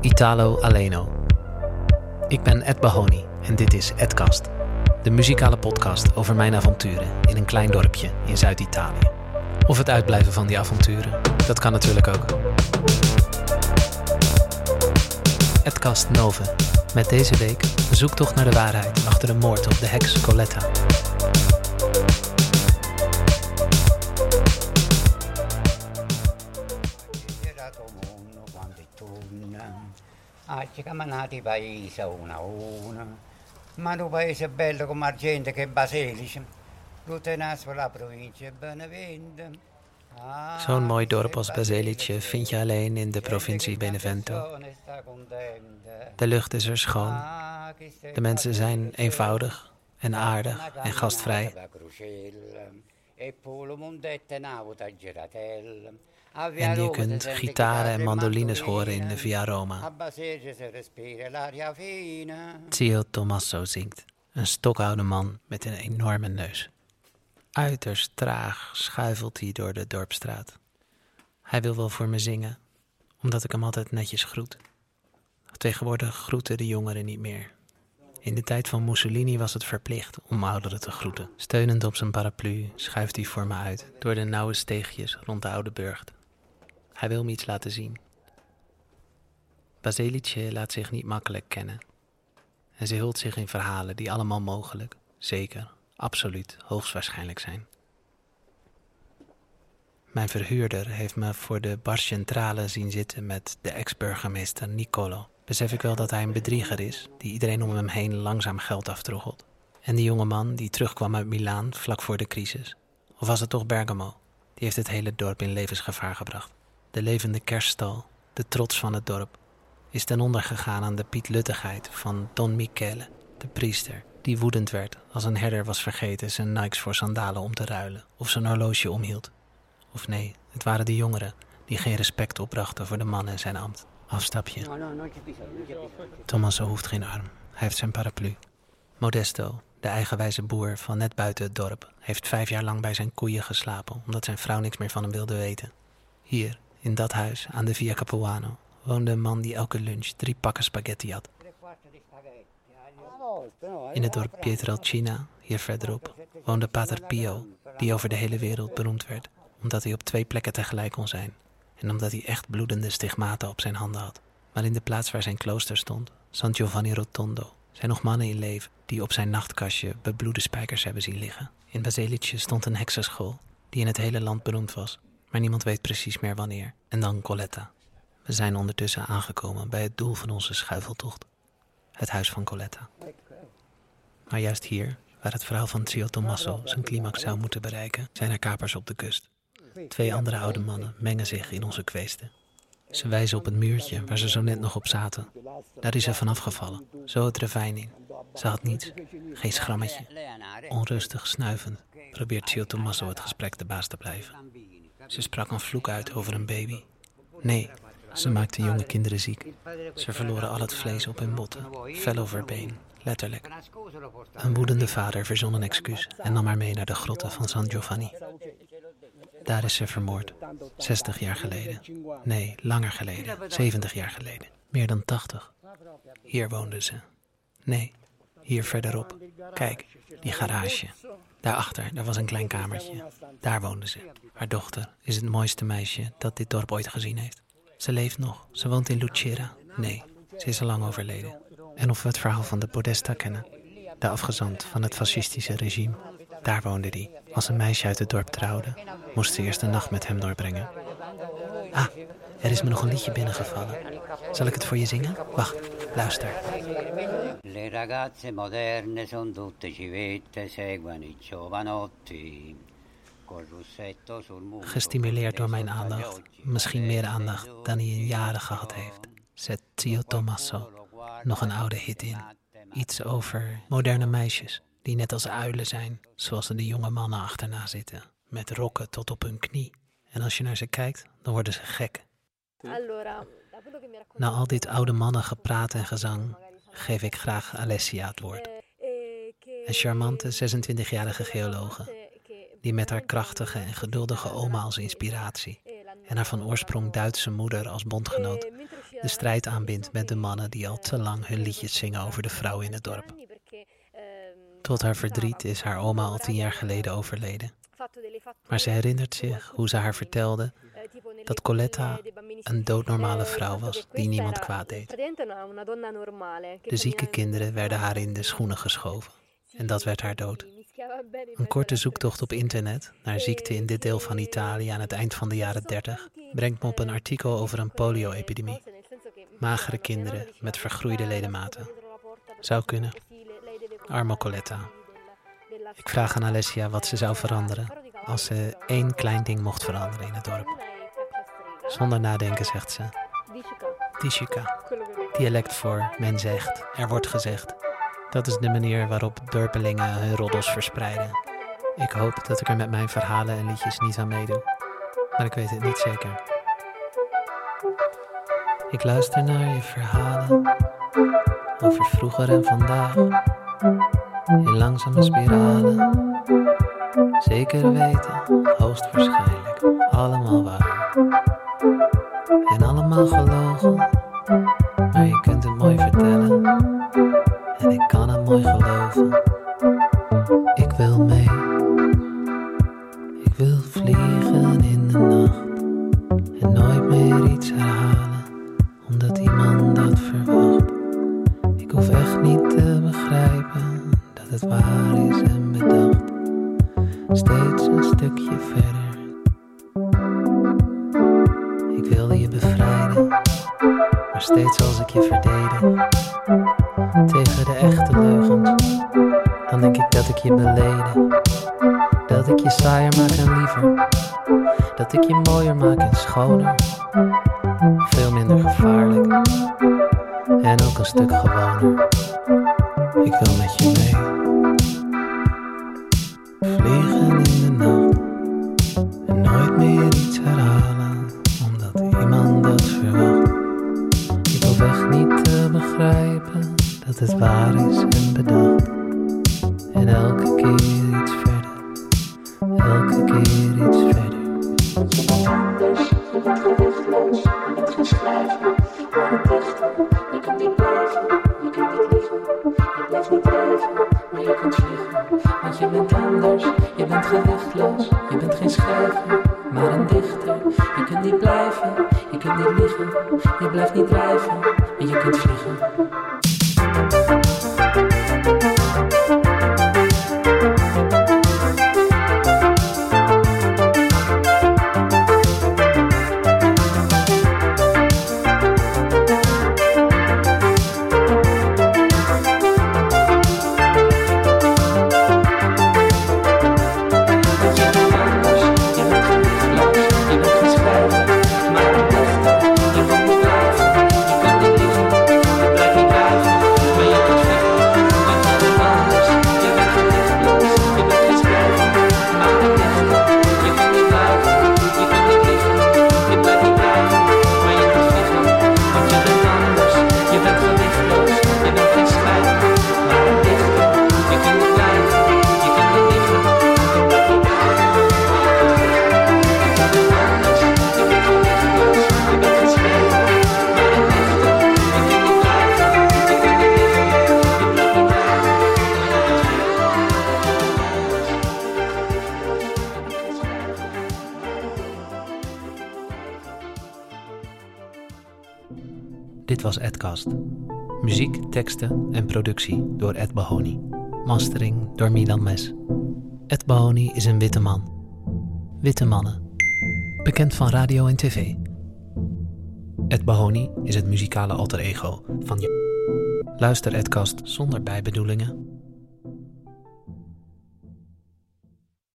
Italo Aleno. Ik ben Ed Bahoni en dit is Edcast, de muzikale podcast over mijn avonturen in een klein dorpje in Zuid-Italië. Of het uitblijven van die avonturen, dat kan natuurlijk ook. Edcast Nove, met deze week een zoektocht naar de waarheid achter de moord op de heks Coletta. Ah, ci camminati i paesi uno a uno. Ma un paese bello come Argento che Basilice. Lutenas voor la provincie Benevento. Ah, Zo'n mooi dorp als Basilice vind je alleen in de provincie Benevento. De lucht is er schoon. De mensen zijn eenvoudig en aardig en gastvrij. En je kunt gitaren en mandolines horen in de Via Roma. Zio Tommaso zingt, een stokoude man met een enorme neus. Uiterst traag schuifelt hij door de dorpstraat. Hij wil wel voor me zingen, omdat ik hem altijd netjes groet. Tegenwoordig groeten de jongeren niet meer. In de tijd van Mussolini was het verplicht om ouderen te groeten. Steunend op zijn paraplu schuift hij voor me uit door de nauwe steegjes rond de oude burcht. Hij wil me iets laten zien. Basilice laat zich niet makkelijk kennen. En ze hult zich in verhalen die allemaal mogelijk, zeker, absoluut, hoogstwaarschijnlijk zijn. Mijn verhuurder heeft me voor de bar centrale zien zitten met de ex-burgemeester Nicolo. Besef ik wel dat hij een bedrieger is, die iedereen om hem heen langzaam geld aftroggelt. En die jonge man die terugkwam uit Milaan vlak voor de crisis. Of was het toch Bergamo? Die heeft het hele dorp in levensgevaar gebracht. De levende kerststal, de trots van het dorp, is ten onder gegaan aan de pietluttigheid van Don Michele, de priester, die woedend werd als een herder was vergeten zijn Nikes voor sandalen om te ruilen of zijn horloge omhield. Of nee, het waren de jongeren die geen respect opbrachten voor de man en zijn ambt. Afstapje. Tommaso hoeft geen arm. Hij heeft zijn paraplu. Modesto, de eigenwijze boer van net buiten het dorp, heeft vijf jaar lang bij zijn koeien geslapen omdat zijn vrouw niks meer van hem wilde weten. Hier, in dat huis aan de Via Capuano, woonde een man die elke lunch drie pakken spaghetti had. In het dorp Pietrelcina, hier verderop, woonde Pater Pio, die over de hele wereld beroemd werd, omdat hij op twee plekken tegelijk kon zijn en omdat hij echt bloedende stigmata op zijn handen had. Maar in de plaats waar zijn klooster stond, San Giovanni Rotondo, zijn nog mannen in leven die op zijn nachtkastje bebloede spijkers hebben zien liggen. In Basilice stond een heksenschool die in het hele land beroemd was, maar niemand weet precies meer wanneer. En dan Coletta. We zijn ondertussen aangekomen bij het doel van onze schuifeltocht. Het huis van Coletta. Maar juist hier, waar het verhaal van Zio Tommaso zijn climax zou moeten bereiken, zijn er kapers op de kust. Twee andere oude mannen mengen zich in onze kweesten. Ze wijzen op het muurtje waar ze zo net nog op zaten. Daar is ze vanaf gevallen, zo het ravijn in. Ze had niets, geen schrammetje. Onrustig snuivend probeert Zio Tommaso het gesprek de baas te blijven. Ze sprak een vloek uit over een baby. Nee, ze maakte jonge kinderen ziek. Ze verloren al het vlees op hun botten, vel over been, letterlijk. Een woedende vader verzon een excuus en nam haar mee naar de grotten van San Giovanni. Daar is ze vermoord. 60 jaar geleden. Nee, langer geleden. 70 jaar geleden. Meer dan 80. Hier woonde ze. Nee, hier verderop. Kijk, die garage. Daarachter, daar was een klein kamertje. Daar woonde ze. Haar dochter is het mooiste meisje dat dit dorp ooit gezien heeft. Ze leeft nog. Ze woont in Lucera. Nee, ze is al lang overleden. En of we het verhaal van de Podesta kennen. De afgezant van het fascistische regime. Daar woonde die. Als een meisje uit het dorp trouwde, moest ze eerst de nacht met hem doorbrengen. Ah, er is me nog een liedje binnengevallen. Zal ik het voor je zingen? Wacht, luister. Le ragazze moderne son tutte civette, seguono i giovanotti. Gestimuleerd door mijn aandacht. Misschien meer aandacht dan hij in jaren gehad heeft. Zet Zio Tommaso nog een oude hit in. Iets over moderne meisjes die net als uilen zijn, zoals er de jonge mannen achterna zitten, met rokken tot op hun knie. En als je naar ze kijkt, dan worden ze gek. Na al dit oude mannen gepraat en gezang, geef ik graag Alessia het woord. Een charmante 26-jarige geologe, die met haar krachtige en geduldige oma als inspiratie en haar van oorsprong Duitse moeder als bondgenoot de strijd aanbindt met de mannen die al te lang hun liedjes zingen over de vrouw in het dorp. Tot haar verdriet is haar oma al tien jaar geleden overleden. Maar ze herinnert zich hoe ze haar vertelde dat Coletta een doodnormale vrouw was die niemand kwaad deed. De zieke kinderen werden haar in de schoenen geschoven en dat werd haar dood. Een korte zoektocht op internet naar ziekte in dit deel van Italië aan het eind van de jaren 30 brengt me op een artikel over een polio-epidemie. Magere kinderen met vergroeide ledematen. Zou kunnen. Arme Coletta. Ik vraag aan Alessia wat ze zou veranderen als ze één klein ding mocht veranderen in het dorp. Zonder nadenken zegt ze. Tishika. Dialect voor men zegt, er wordt gezegd. Dat is de manier waarop dorpelingen hun roddels verspreiden. Ik hoop dat ik er met mijn verhalen en liedjes niet aan meedoe. Maar ik weet het niet zeker. Ik luister naar je verhalen over vroeger en vandaag. In langzame spiralen. Zeker weten, hoogstwaarschijnlijk, allemaal waar. Allemaal gelogen, maar je kunt het mooi vertellen. En ik kan het mooi geloven. Ik wil mee. Ik wil vliegen in de nacht. En nooit meer iets herhalen, omdat iemand dat verwacht. Ik hoef echt niet te begrijpen dat het waar is en bedacht. Steeds een stukje verder. Maar steeds als ik je verdedig tegen de echte leugens, dan denk ik dat ik je beleden. Dat ik je saaier maak en liever, dat ik je mooier maak en schoner. Veel minder gevaarlijk en ook een stuk gewoner. Ik wil met je mee. Vliegen in de nacht en nooit meer iets herhalen, omdat iemand dat verwacht. Echt niet te begrijpen dat het waar is en bedacht. En elke keer bent gewichtloos, je bent geen schrijver, maar een dichter. Je kunt niet blijven, je kunt niet liegen, je blijft niet drijven, maar je kunt vliegen. Was Edcast. Muziek, teksten en productie door Ed Bahoni. Mastering door Milan Mes. Ed Bahoni is een witte man. Witte mannen. Bekend van radio en tv. Ed Bahoni is het muzikale alter ego van je. Luister Edcast zonder bijbedoelingen